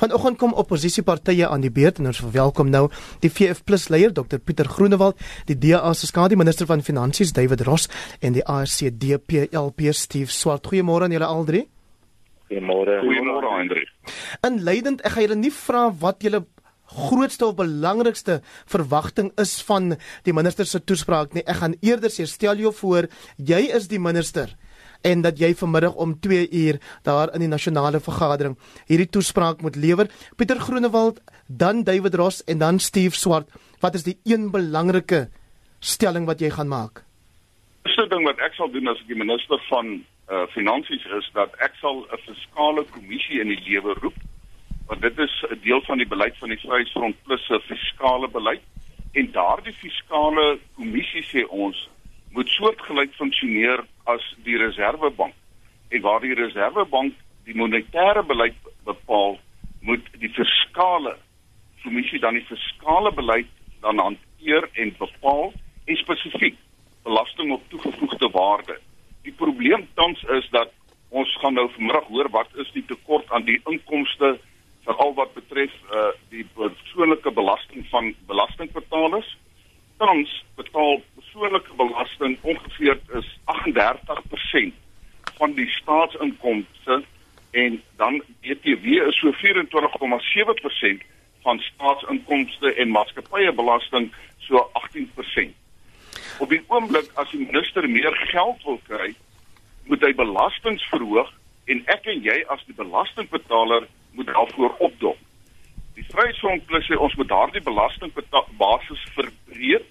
Vanoggend kom oppositiepartye aan die beurt en ons verwelkom nou die VF+ leier Dr Pieter Groenewald, die DA se skadu minister van finansies David Ross en die ANC DPLP Steve Swart. Goeiemôre aan julle al drie. Goeiemôre. Goeiemôre Hendrik. En leidend, ek gaan julle nie vra wat julle grootste of belangrikste verwagting is van die minister se toespraak nie. Ek gaan eerder sê stel jou voor, jy is die minister en dat jy vanmiddag om 2 uur daar in die nasionale vergadering hierdie toespraak moet lewer. Pieter Groenewald, dan David Ross en dan Steve Swart. Wat is die een belangrike stelling wat jy gaan maak? Die eerste ding wat ek sal doen as ek die minister van uh, finansies is dat ek sal 'n fiskale kommissie in die lewe roep. Want dit is 'n deel van die beleid van die Vryheidsfront plus se fiskale beleid en daardie fiskale kommissie sê ons moet soortgelyk funksioneer as die Reserwebank. En waar die Reserwebank die monetêre beleid bepaal, moet die fiskale kommissie dan die fiskale beleid dan hanteer en bepaal en spesifiek belasting op toegevoegde waarde. Die probleem tans is dat ons gaan nou vanmiddag hoor wat is die tekort aan die inkomste veral wat betref uh die persoonlike belasting van belastingbetalers. Tans betaal persoonlike belasting ongeveer is 38% van die staatsinkomste en dan BTW is so 24,7% van staatsinkomste en maatskappyebelasting so 18%. Op die oomblik as die minister meer geld wil kry, moet hy belastings verhoog en ek en jy as die belastingbetaler moet daarvoor opdom. Die Vryheidsfront plus sê ons moet daardie belastingbasis verbreek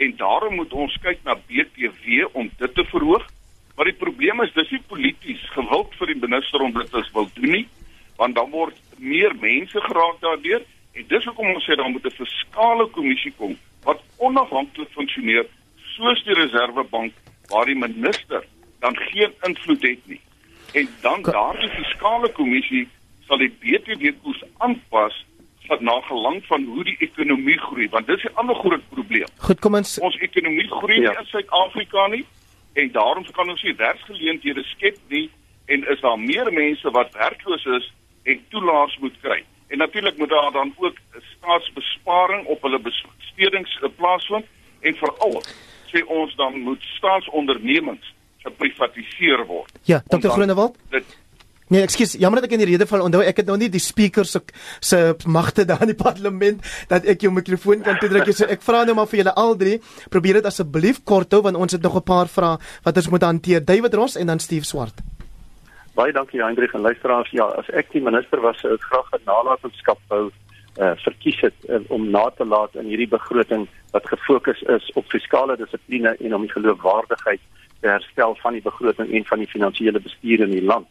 en daarom moet ons kyk na BTW om dit te verhoog. Maar die probleem is dis nie polities gewild vir die minister om dit as wil doen nie, want dan word meer mense geraak daardeur en dis hoekom ons sê daar moet 'n fiskale kommissie kom wat onafhanklik funksioneer soos die Reserwebank waar die minister dan geen invloed het nie. En dan daardie fiskale kommissie sal die BTW koers aanpas wat na gelang van hoe die ekonomie groei want dis 'n ander groot probleem. Goed, kom ons ons ekonomie groei ja. in Suid-Afrika nie en daarom kan ons nie werksgeleenthede skep nie en is daar meer mense wat werkloos is en toelaars moet kry. En natuurlik moet daar dan ook staatsbesparing op hulle bestedings plaasvind en veral sê ons dan moet staatsondernemings geprivatiseer word. Ja, Dr. Groenewald. Dit Nee, ekskuus, jammer dat ek in die rede val. Onthou, ek het nou nie die speaker se se magte daar in die parlement dat ek jou mikrofoon kan toedruk. So ek vra nou maar vir julle al drie, probeer dit asseblief kort hou want ons het nog 'n paar vrae wat ons moet hanteer. David Ross en dan Steve Swart. Baie dankie Hendrik en luisteraars. Ja, as ek die minister was, sou ek graag 'n nalatenskap wou uh verkies het uh, om na te laat in hierdie begroting wat gefokus is op fiskale dissipline en om die geloofwaardigheid te herstel van die begroting en van die finansiële bestuur in die land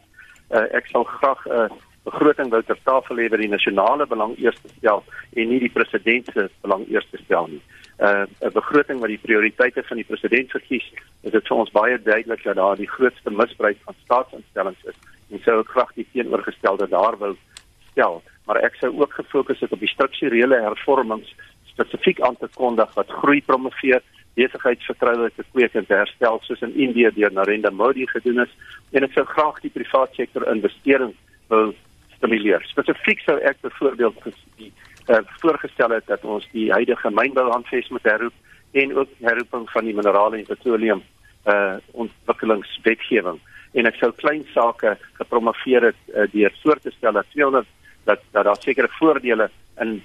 uh, ek sal graag 'n uh, begroting wou ter tafel hê wat die nasionale belang eerste stel en nie die president se belang eerste stel nie. 'n uh, begroting wat die prioriteite van die president verkies, is dit vir ons baie duidelik dat daar die grootste misbruik van staatsinstellings is en sou ek graag die teenoorgestelde daar wil stel. Maar ek sou ook gefokus het op die strukturele hervormings spesifiek aan te kondig wat groei promoveer besigheidsvertroue te kweek en te herstel soos in Indië deur Narendra Modi gedoen is en ek sou graag die private sektor investering wil stimuleer. Spesifiek sou ek byvoorbeeld die uh, voorgestel het dat ons die huidige mynbouhandves moet herroep en ook herroeping van die minerale en petroleum uh ontwikkelingswetgewing en ek sou klein sake gepromoveer het uh, deur voor te stel dat 200 dat dat daar sekere voordele in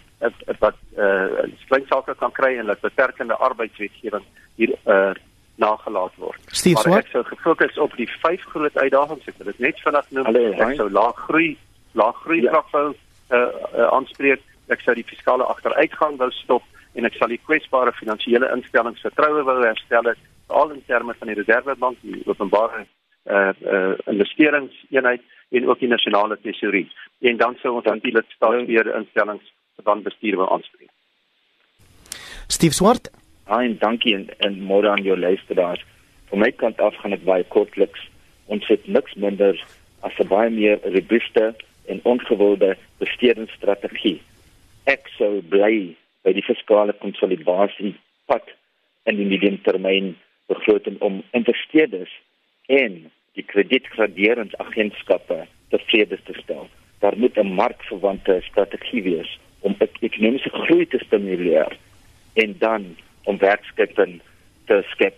wat uh klein sake kan kry en dat beperkende arbeidswetgewing hier uh nagelaat word. Steve, maar ek sou gefokus op die vyf groot uitdagings ek het dit net vinnig noem. Allee, ek sou laag groei, laag groei ja. wou uh, uh aanspreek. Ek sou die fiskale agteruitgang wou stop en ek sal die kwesbare finansiële instellings vertroue wou herstel veral in terme van die reservebank, die openbare uh uh investeringseenheid en ook die nasionale tesourie. En dan sou ons natuurlik staatsbeheer instellings van bestuur wil aanspreek. Steve Swart. Ja, en dankie en, en môre aan jou luisteraars. Van my kant af gaan dit baie kortliks. Ons het niks minder as 'n baie meer robuuste en ongewilde bestedingsstrategie. Ek sou bly by die fiskale konsolidasie pad in die mediumtermyn begroting om investeerders en die kredietgraderingsagentskappe tevrede te stel daar moet 'n markverwante strategie wees om ek ekonomiese groei te stimuleer en dan om werkskepping te skep.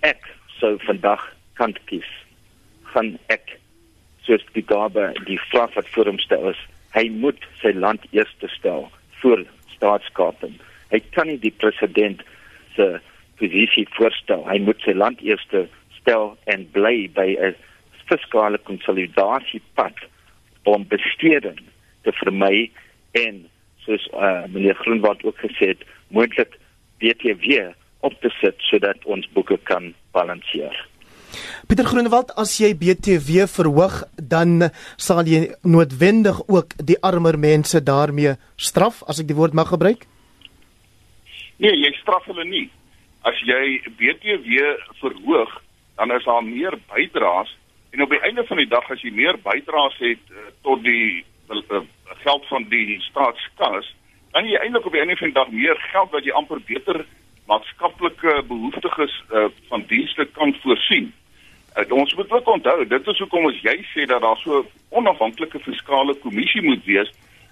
Ek sou vandag kan kies. Gaan ek soos die gabe die vraag wat voor hom stel is, hy moet sy land eers stel voor staatskaping. Hy kan nie die president se posisie voorstel. Hy moet sy land eers stel en bly by 'n fiskale konsolidasiepad om besteding te vermy en soos uh, meneer Groenwald ook gesê het, moontlik BTW op te sit sodat ons boeke kan balanseer. Pieter Groenewald, as jy BTW verhoog, dan sal jy noodwendig ook die armer mense daarmee straf, as ek die woord mag gebruik? Nee, jy straf hulle nie. As jy BTW verhoog, dan is daar meer bydraes en op die einde van die dag as jy meer bydraes het uh, tot die geld van die staatskas, dan jy eintlik op die einde van die dag meer geld wat jy amper beter maatskaplike behoeftiges uh, van dienste kan voorsien. Uh, ons moet ook onthou, dit is hoekom ons jy sê dat daar so 'n onafhanklike fiskale kommissie moet wees,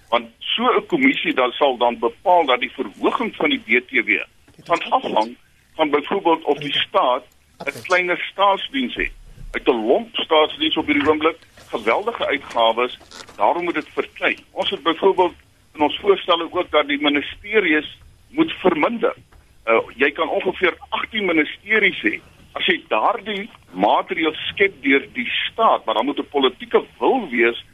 want so 'n kommissie dan sal dan bepaal dat die verhoging van die BTW van afhang van byvoorbeeld of die staat 'n kleiner staatsdiens het. Uit 'n lomp staatsdiens op hierdie oomblik geweldige uitgawes, daarom moet dit verklein. Ons het byvoorbeeld in ons voorstelle ook dat die ministeries moet verminder. Uh, jy kan ongeveer 18 ministeries hê. As jy daardie maatreëls skep deur die staat, maar dan moet 'n politieke wil wees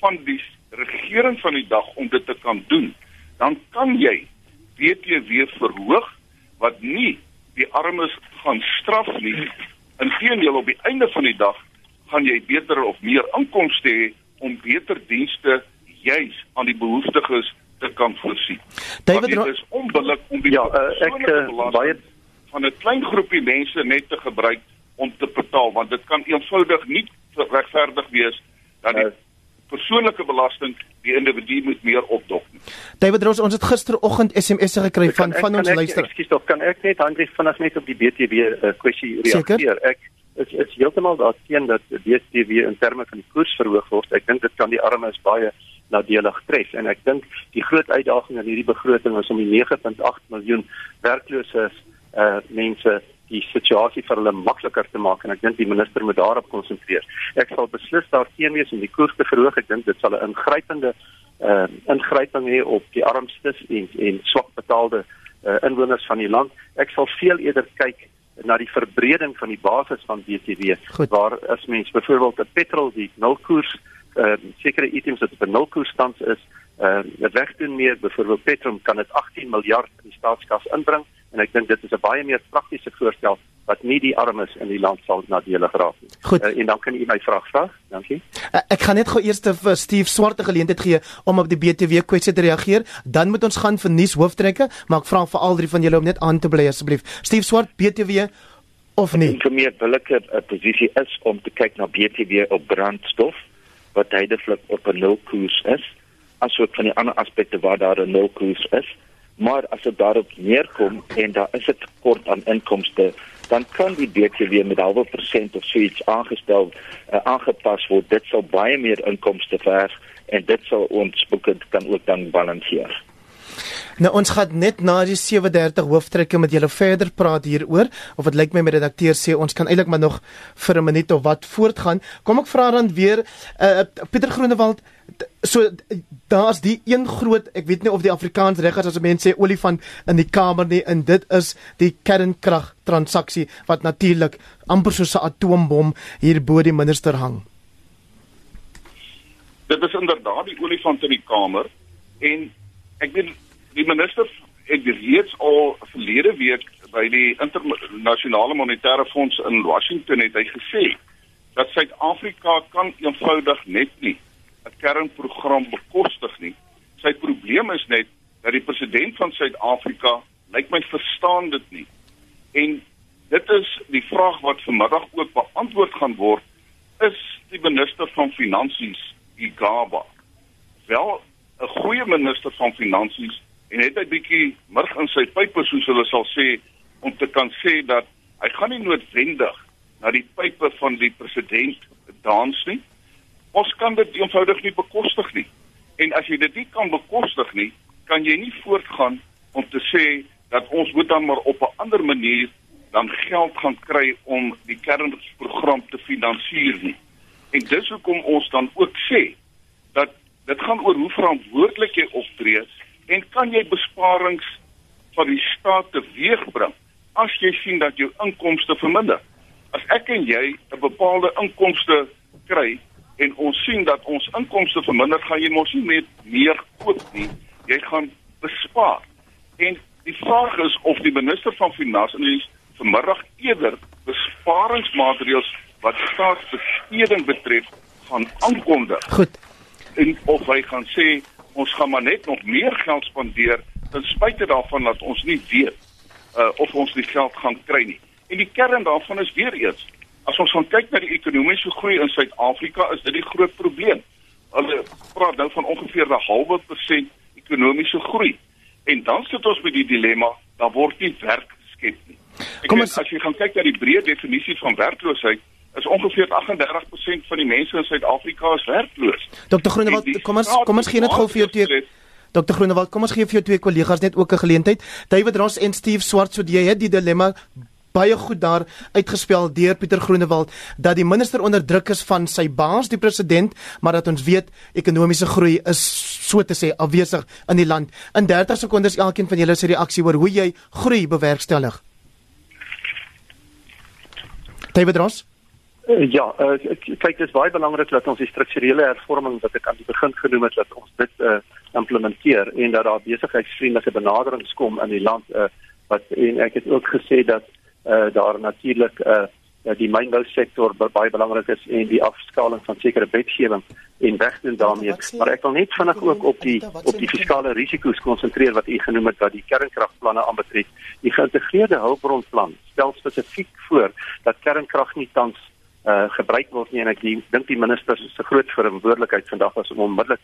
van die regering van die dag om dit te kan doen, dan kan jy BTW verhoog wat nie die armes gaan straf nie. Inteendeel op die einde van die dag gaan jy beter of meer inkomste hê om beter dienste juis aan die behoeftiges te kan voorsien. David dit is onbillik om die ja, uh, ek uh, baie van 'n klein groepie mense net te gebruik om te betaal want dit kan eenvoudig nie regverdig wees dat die uh, persoonlike belasting die individu moet meer opdok. David Roos, ons het gisteroggend SMS'e gekry van kan, van ons luister. Ekskuus tog, kan ek net Hendrik vanaand net op die BTW uh, kwessie reageer? Ek is is heeltemal daarteen dat die BTW in terme van die koers verhoog word. Ek dink dit kan die armes baie nadelig tref en ek dink die groot uitdaging in hierdie begroting is om die 9.8 miljoen werklose uh, mense die situasie vir hulle makliker te maak en ek dink die minister moet daarop konsentreer. Ek sal beslis daarteen wees om die koers te verhoog. Ek dink dit sal 'n ingrypende uh, ingryping hê op die armstes en en swak betaalde uh, inwoners van die land. Ek sal veel eerder kyk na die verbreding van die basis van BTW Goed. waar as mens byvoorbeeld 'n petrol die nulkoers uh, sekere items wat op 'n nulkoers stand is, uh, wegdoen meer byvoorbeeld petrol kan dit 18 miljard in die staatskas inbring en ek dink dit is 'n baie meer praktiese voorstel wat nie die armes in die land sal nadelig raak nie. Goed. Uh, en dan kan u my vraag vra. Dankie. Uh, ek gaan net gou eers vir Steve Swarte geleentheid gee om op die BTW kwessie te reageer. Dan moet ons gaan vir nuus hooftrekke, maar ek vra vir al drie van julle om net aan te bly asseblief. Steve Swart, BTW of nie? Vir my 'n billike posisie is om te kyk na BTW op brandstof wat tydelik op 'n nulkoers is, asook van die ander aspekte waar daar 'n nulkoers is. Maar as dit daarop neerkom en daar is 'n tekort aan inkomste, dan kan die BTW met 'n halwe persent of so iets aangestel uh, aangepas word. Dit sal baie meer inkomste verg en dit sal ons boeke kan ook dan balanseer. Nou ons gaan net na die 37 hooftrekke met julle verder praat hieroor of dit lyk my my redakteur sê ons kan eintlik maar nog vir 'n minuut of wat voortgaan. Kom ek vra dan weer uh, Pieter Groenewald so daar's die een groot ek weet nie of die Afrikaans reg is as mense sê olifant in die kamer nie en dit is die kernkrag transaksie wat natuurlik amper soos 'n atoombom hier bo die minister hang. Dit is inderdaad die olifant in die kamer en ek weet die minister het reeds al verlede week by die internasionale monetaire fonds in Washington het hy gesê dat Suid-Afrika kan eenvoudig net nie 'n kernprogram bekostig nie. Sy probleem is net dat die president van Suid-Afrika lyk my verstaan dit nie. En dit is die vraag wat vanmiddag ook beantwoord gaan word is die minister van finansies Igaba wel 'n goeie minister van finansies en het hy bietjie murg in sy pype soos hulle sal sê om te kan sê dat hy gaan nie noodwendig na die pype van die president dans nie Ons kan dit eenvoudig nie bekostig nie. En as jy dit nie kan bekostig nie, kan jy nie voortgaan om te sê dat ons moet dan maar op 'n ander manier dan geld gaan kry om die kernprogram te finansier nie. En dis hoekom ons dan ook sê dat dit gaan oor hoe verantwoordelik jy optree en kan jy besparings van die staat teweegbring as jy sien dat jou inkomste verminder. As ek en jy 'n bepaalde inkomste kry en ons sien dat ons inkomste verminder, gaan jy mos nie meer meer koop nie. Jy gaan bespaar. En die vraag is of die minister van finansies vanmiddag eerder besparingsmaatreëls wat staatsbesteding betref gaan aankondig. Goed. En of hy gaan sê ons gaan maar net nog meer geld spandeer ten spyte daarvan dat ons nie weet uh, of ons die geld gaan kry nie. En die kern daarvan is weer eens as ons gaan kyk na die ekonomiese groei in Suid-Afrika is dit die groot probleem. Hulle praat nou van ongeveer 'n halwe persent ekonomiese groei. En dan sit ons met die dilemma, daar word nie werk geskep nie. Ek Kom ons as jy gaan kyk na die breë definisie van werkloosheid, is ongeveer 38% van die mense in Suid-Afrika is werkloos. Dr. Groenewald, kom ons kom ons gee net gou vir jou twee Dr. Groenewald, kom ons gee vir jou twee kollegas net ook 'n geleentheid. David Ross en Steve Swart, so jy het die dilemma baie goed daar uitgespel deur Pieter Groenewald dat die minister onder druk is van sy baas die president maar dat ons weet ekonomiese groei is so te sê afwesig in die land in 30 sekondes elkeen van julle se reaksie oor hoe jy groei bewerkstellig David Ross Ja, uh, kyk dit is baie belangrik dat ons die strukturele hervorming wat ek aan die begin genoem het dat ons dit uh, implementeer en dat daar besigheidsvriendelike benaderings kom in die land uh, wat en ek het ook gesê dat uh, daar natuurlik uh, die mynbou sektor baie belangrik is en die afskaling van sekere wetgewing en wegdoen daarmee. Maar ek wil net vinnig ook op die op die fiskale risiko's konsentreer wat u genoem het wat die kernkragplanne aanbetref. Die geïntegreerde hulpbronplan stel spesifiek voor dat kernkrag nie tans uh, gebruik word nie en ek dink die minister se groot verantwoordelikheid vandag was om onmiddellik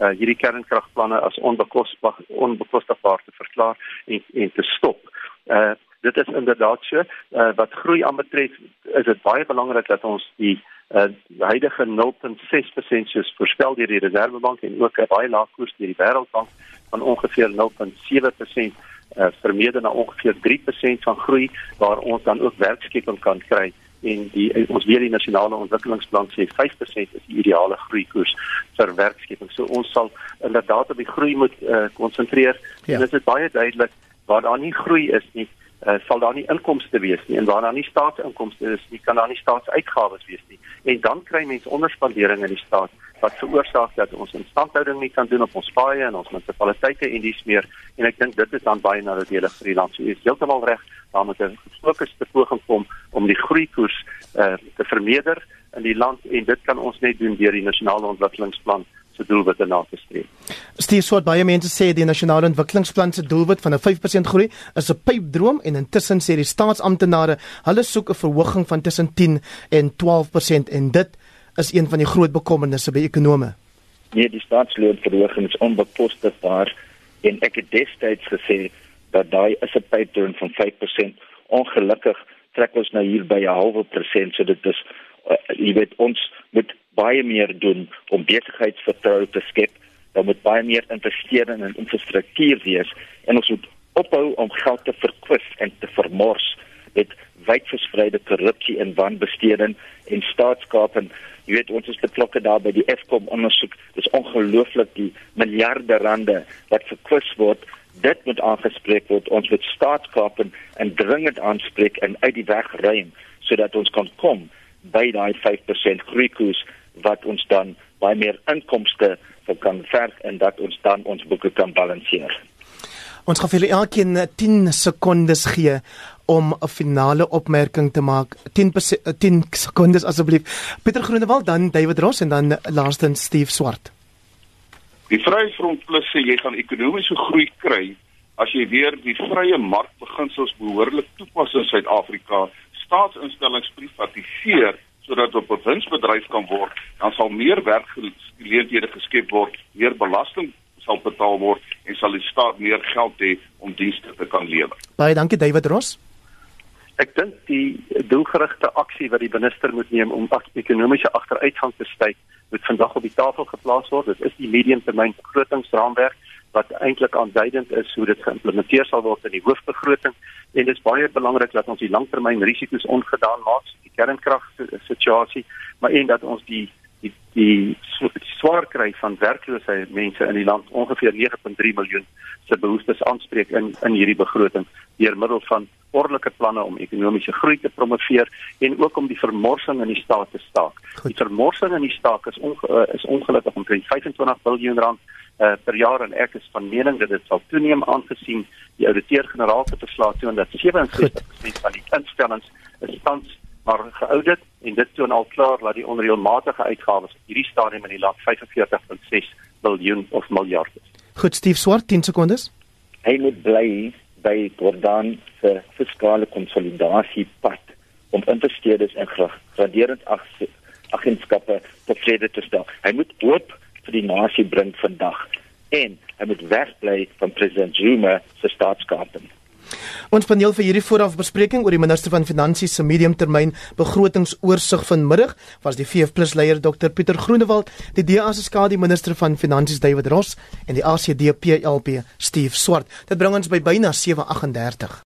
uh, hierdie kernkragplanne as onbekostigbaar onbekostigbaar te verklaar en en te stop. Uh, dit is inderdaad so uh, wat groei aanbetref is dit baie belangrik dat ons die uh, huidige 0.6% soos voorspel deur die Reservebank en ook 'n baie lae koers deur die Wêreldbank van ongeveer 0.7% uh, vermeerder na ongeveer 3% van groei waar ons dan ook werkskeping kan kry en die ons weer die nasionale ontwikkelingsplan sê 5% is die ideale groeikoers vir werkskeping. So ons sal inderdaad op die groei moet konsentreer. Uh, ja. En dit is baie duidelik waar daar nie groei is nie, uh, sal daar nie inkomste wees nie en waar daar nie staatsinkomste is nie, kan daar nie staatsuitgawes wees nie. En dan kry mense onderspandering in die staat wat veroorsaak dat ons instandhouding nie kan doen op ons paaie en ons munisipaliteite en dis meer en ek dink dit is dan baie nadelig vir die land. So is heeltemal reg, daar moet 'n gefokusde poging kom om die groeikoers uh, te vermeerder in die land en dit kan ons net doen deur die nasionale ontwikkelingsplan se doelwitte na te streef. Steve Swart baie mense sê die nasionale ontwikkelingsplan se doelwit van 'n 5% groei is 'n pypdroom en intussen sê die staatsamptenare hulle soek 'n verhoging van tussen 10 en 12% en dit is een van die groot bekommernisse by ekonome. Nee, die staatsloonverhoging is onbekostigbaar en ek het destyds gesê dat daai is 'n pypdroom van 5%. Ongelukkig trek ons nou hier by 'n halwe persent, so dit is uh, jy weet ons moet baie meer doen om besigheidsvertroue te skep. Daar moet baie meer investering in infrastruktuur wees en ons moet ophou om geld te verkwis en te vermors met wydverspreide korrupsie en wanbesteding en staatskap en jy weet ons is betrokke daar by die Eskom ondersoek. Dit is ongelooflik die miljarde rande wat verkwis word. Dit moet aangespreek word. Ons moet staatskap en dringend aanspreek en uit die weg ruim sodat ons kan kom by daai 5% groeikoers wat ons dan baie meer inkomste kan verg en dat ons dan ons boeke kan balanseer. Ons gaan vir elkeen 10 sekondes gee om 'n finale opmerking te maak. 10 10 sekondes asseblief. Pieter Groenewald dan David Ross en dan laastens Steve Swart. Die Vryheidsfront Plus sê jy gaan ekonomiese groei kry as jy weer die vrye markbeginsels behoorlik toepas in Suid-Afrika, staatsinstellings privatiseer sodat 'n winsbedryf kan word, dan sal meer werkgeleenthede geskep word, meer belasting sal betaal word en sal die staat meer geld hê om dienste te kan lewer. Baie dankie David Ross. Ek dink die doelgerigte aksie wat die minister moet neem om ekonomiese agteruitgang te staai moet vandag op die tafel geplaas word. Dit is die mediumtermyn begrotingsraamwerk wat eintlik aanduidend is hoe dit geïmplementeer sal word in die hoofbegroting en dit is baie belangrik dat ons die langtermyn risiko's ongedaan maak, die kernkrag situasie, maar en dat ons die die die swaar kry van werkloosheid mense in die land ongeveer 9.3 miljoen se behoeftes aanspreek in in hierdie begroting deur middel van ordelike planne om ekonomiese groei te promoveer en ook om die vermorsing in die staat te staak. Goed. Die vermorsing in die staat is onge, uh, is ongelukkig omtrent 25 miljard rand uh, per jaar en ek is van mening dat dit sal toeneem aangesien die ouditeur-generaal se verslag toon dat 67% van die instellings is tans maar geaudit en dit toon al klaar dat die onreëlmatige uitgawes op hierdie stadium in die land 45.6 miljard of miljard is. Goed, Steve Swart, 10 sekondes. Hy moet bly by Gordon se fiskale konsolidasie pad om investeerders en graderend agentskappe tevrede te stel. Hy moet hoop vir die nasie bring vandag en hy moet wegbly van president Zuma se staatskaping. Ons paneel vir hierdie voorafbespreking oor die minister van Finansies se mediumtermyn begrotingsoorsig vanmiddag was die VF+ leier Dr Pieter Groenewald, die DA se skadu minister van Finansies David Ross en die ACD PLP Steve Swart. Dit bring ons by byna 7:38.